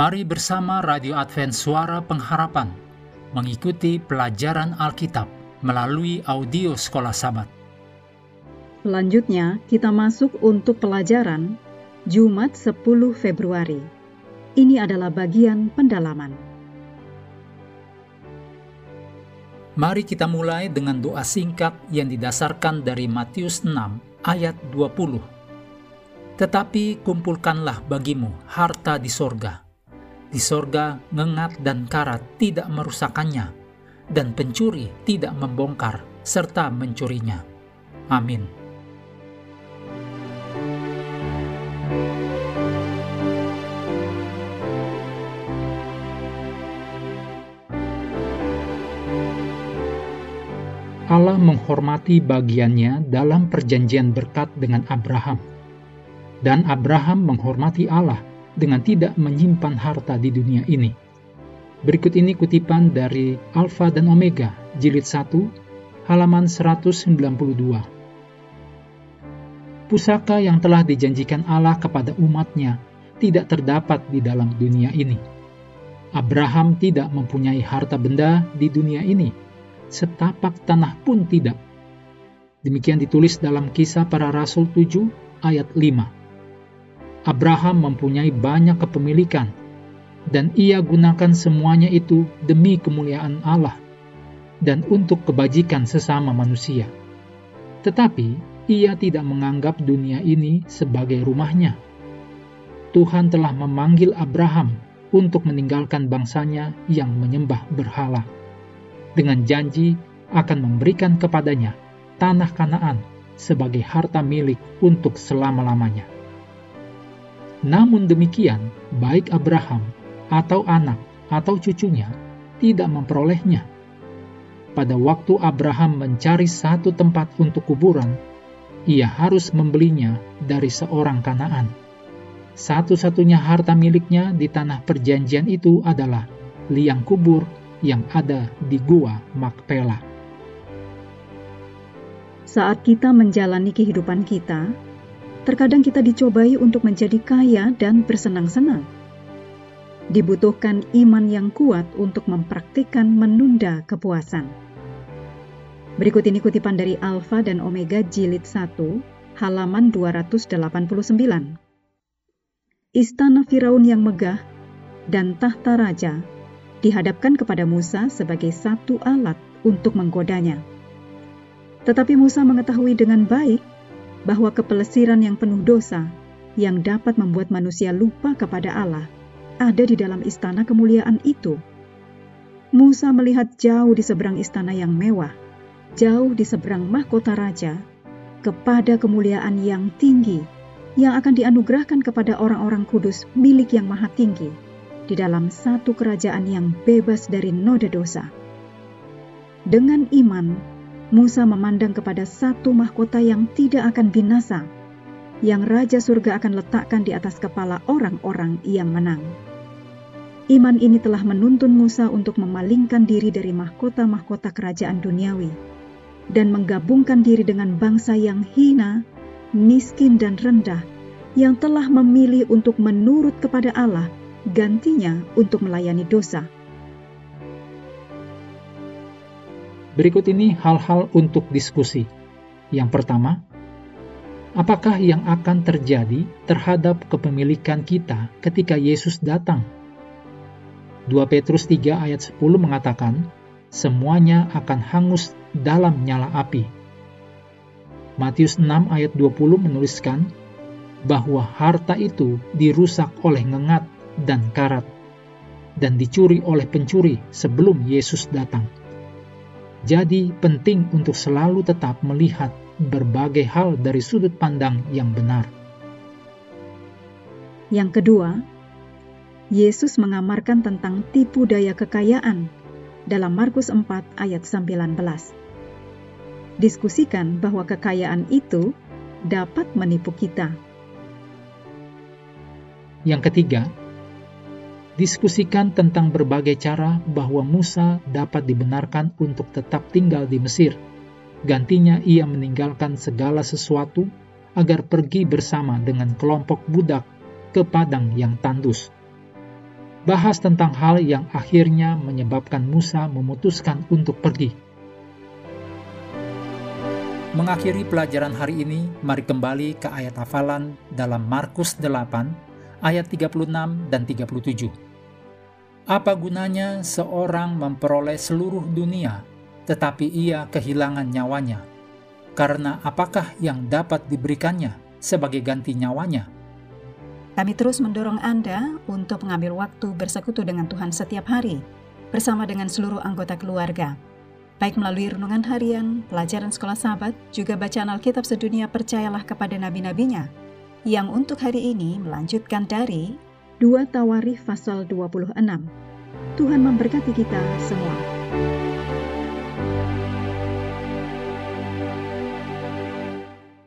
Mari bersama Radio Advent Suara Pengharapan mengikuti pelajaran Alkitab melalui audio Sekolah Sabat. Selanjutnya, kita masuk untuk pelajaran Jumat 10 Februari. Ini adalah bagian pendalaman. Mari kita mulai dengan doa singkat yang didasarkan dari Matius 6 ayat 20. Tetapi kumpulkanlah bagimu harta di sorga, di sorga, ngengat dan karat tidak merusakkannya, dan pencuri tidak membongkar serta mencurinya. Amin. Allah menghormati bagiannya dalam perjanjian berkat dengan Abraham. Dan Abraham menghormati Allah dengan tidak menyimpan harta di dunia ini. Berikut ini kutipan dari Alfa dan Omega, jilid 1, halaman 192. Pusaka yang telah dijanjikan Allah kepada umatnya tidak terdapat di dalam dunia ini. Abraham tidak mempunyai harta benda di dunia ini, setapak tanah pun tidak. Demikian ditulis dalam kisah para rasul 7 ayat 5. Abraham mempunyai banyak kepemilikan, dan ia gunakan semuanya itu demi kemuliaan Allah dan untuk kebajikan sesama manusia. Tetapi ia tidak menganggap dunia ini sebagai rumahnya. Tuhan telah memanggil Abraham untuk meninggalkan bangsanya yang menyembah berhala, dengan janji akan memberikan kepadanya tanah Kanaan sebagai harta milik untuk selama-lamanya. Namun demikian, baik Abraham atau anak atau cucunya tidak memperolehnya. Pada waktu Abraham mencari satu tempat untuk kuburan, ia harus membelinya dari seorang Kanaan. Satu-satunya harta miliknya di tanah perjanjian itu adalah liang kubur yang ada di Gua Makpela. Saat kita menjalani kehidupan kita, terkadang kita dicobai untuk menjadi kaya dan bersenang-senang. Dibutuhkan iman yang kuat untuk mempraktikkan menunda kepuasan. Berikut ini kutipan dari Alfa dan Omega Jilid 1, halaman 289. Istana Firaun yang megah dan tahta raja dihadapkan kepada Musa sebagai satu alat untuk menggodanya. Tetapi Musa mengetahui dengan baik bahwa kepelesiran yang penuh dosa yang dapat membuat manusia lupa kepada Allah ada di dalam istana kemuliaan itu. Musa melihat jauh di seberang istana yang mewah, jauh di seberang mahkota raja, kepada kemuliaan yang tinggi yang akan dianugerahkan kepada orang-orang kudus milik yang maha tinggi di dalam satu kerajaan yang bebas dari noda dosa. Dengan iman, Musa memandang kepada satu mahkota yang tidak akan binasa, yang Raja Surga akan letakkan di atas kepala orang-orang yang menang. Iman ini telah menuntun Musa untuk memalingkan diri dari mahkota-mahkota kerajaan duniawi dan menggabungkan diri dengan bangsa yang hina, miskin, dan rendah yang telah memilih untuk menurut kepada Allah, gantinya untuk melayani dosa Berikut ini hal-hal untuk diskusi. Yang pertama, apakah yang akan terjadi terhadap kepemilikan kita ketika Yesus datang? 2 Petrus 3 ayat 10 mengatakan, semuanya akan hangus dalam nyala api. Matius 6 ayat 20 menuliskan bahwa harta itu dirusak oleh ngengat dan karat dan dicuri oleh pencuri sebelum Yesus datang. Jadi, penting untuk selalu tetap melihat berbagai hal dari sudut pandang yang benar. Yang kedua, Yesus mengamarkan tentang tipu daya kekayaan dalam Markus 4 ayat 19. Diskusikan bahwa kekayaan itu dapat menipu kita. Yang ketiga, diskusikan tentang berbagai cara bahwa Musa dapat dibenarkan untuk tetap tinggal di Mesir. Gantinya ia meninggalkan segala sesuatu agar pergi bersama dengan kelompok budak ke padang yang tandus. bahas tentang hal yang akhirnya menyebabkan Musa memutuskan untuk pergi. Mengakhiri pelajaran hari ini, mari kembali ke ayat hafalan dalam Markus 8 ayat 36 dan 37. Apa gunanya seorang memperoleh seluruh dunia, tetapi ia kehilangan nyawanya? Karena apakah yang dapat diberikannya sebagai ganti nyawanya? Kami terus mendorong Anda untuk mengambil waktu bersekutu dengan Tuhan setiap hari, bersama dengan seluruh anggota keluarga. Baik melalui renungan harian, pelajaran sekolah sahabat, juga bacaan Alkitab sedunia percayalah kepada nabi-nabinya, yang untuk hari ini melanjutkan dari 2 Tawarikh pasal 26. Tuhan memberkati kita semua.